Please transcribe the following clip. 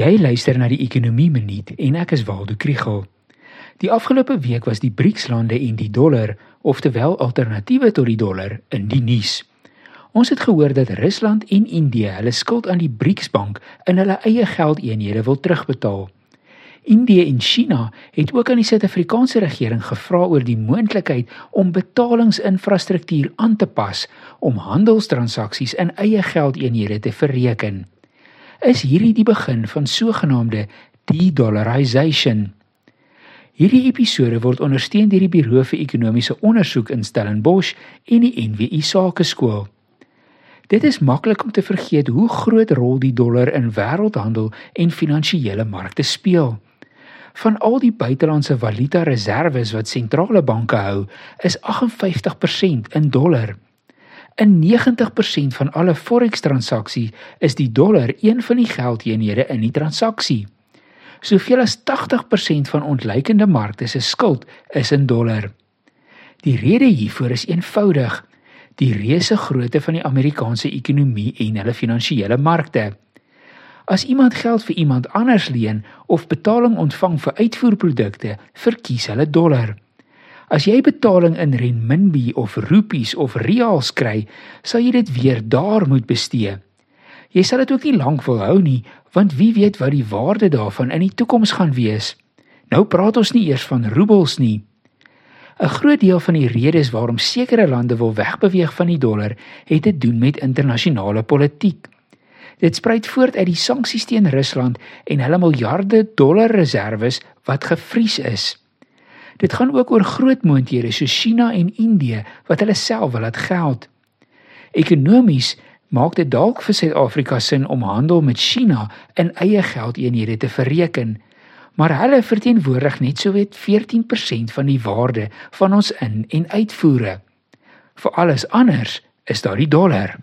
Jy luister na die Ekonomie Minuut en ek is Waldo Krugel. Die afgelope week was die BRICS-lande en die dollar, oftewel alternatiewe tot die dollar, in die nuus. Ons het gehoor dat Rusland en Indië hulle skuld aan die BRICS-bank in hulle eie geldeenhede wil terugbetaal. Indië en China het ook aan die Suid-Afrikaanse regering gevra oor die moontlikheid om betalingsinfrastruktuur aan te pas om handelstransaksies in eie geldeenhede te verreken is hierdie die begin van sogenaamde de-dollarization. Hierdie episode word ondersteun deur die Buro vir Ekonomiese Onderzoek in Stellenbosch en die NWI Sakeskool. Dit is maklik om te vergeet hoe groot rol die dollar in wêreldhandel en finansiële markte speel. Van al die buitelandse valuta reserves wat sentrale banke hou, is 58% in dollar. In 90% van alle forex transaksies is die dollar een van die geldeenhede in die transaksie. Soveel as 80% van ontleikende markte se skuld is in dollar. Die rede hiervoor is eenvoudig: die reuse grootte van die Amerikaanse ekonomie en hulle finansiële markte. As iemand geld vir iemand anders leen of betaling ontvang vir uitvoerprodukte, verkies hulle dollar. As jy betaling in renminbi of rupies of reals kry, sal jy dit weer daar moet bestee. Jy sal dit ook nie lank wil hou nie, want wie weet wat die waarde daarvan in die toekoms gaan wees. Nou praat ons nie eers van roebels nie. 'n Groot deel van die redes waarom sekere lande wil wegbeweeg van die dollar, het te doen met internasionale politiek. Dit spruit voort uit die sanksies teen Rusland en hulle miljarde dollar reserves wat gevries is. Dit gaan ook oor groot moondhede soos China en Indië wat hulle self wil laat geld. Ekonomies maak dit dalk vir Suid-Afrika sin om handel met China in eie geldeenhede te verreken, maar hulle verteenwoordig net sowat 14% van die waarde van ons in- en uitvoere. Vir alles anders is daar die dollar.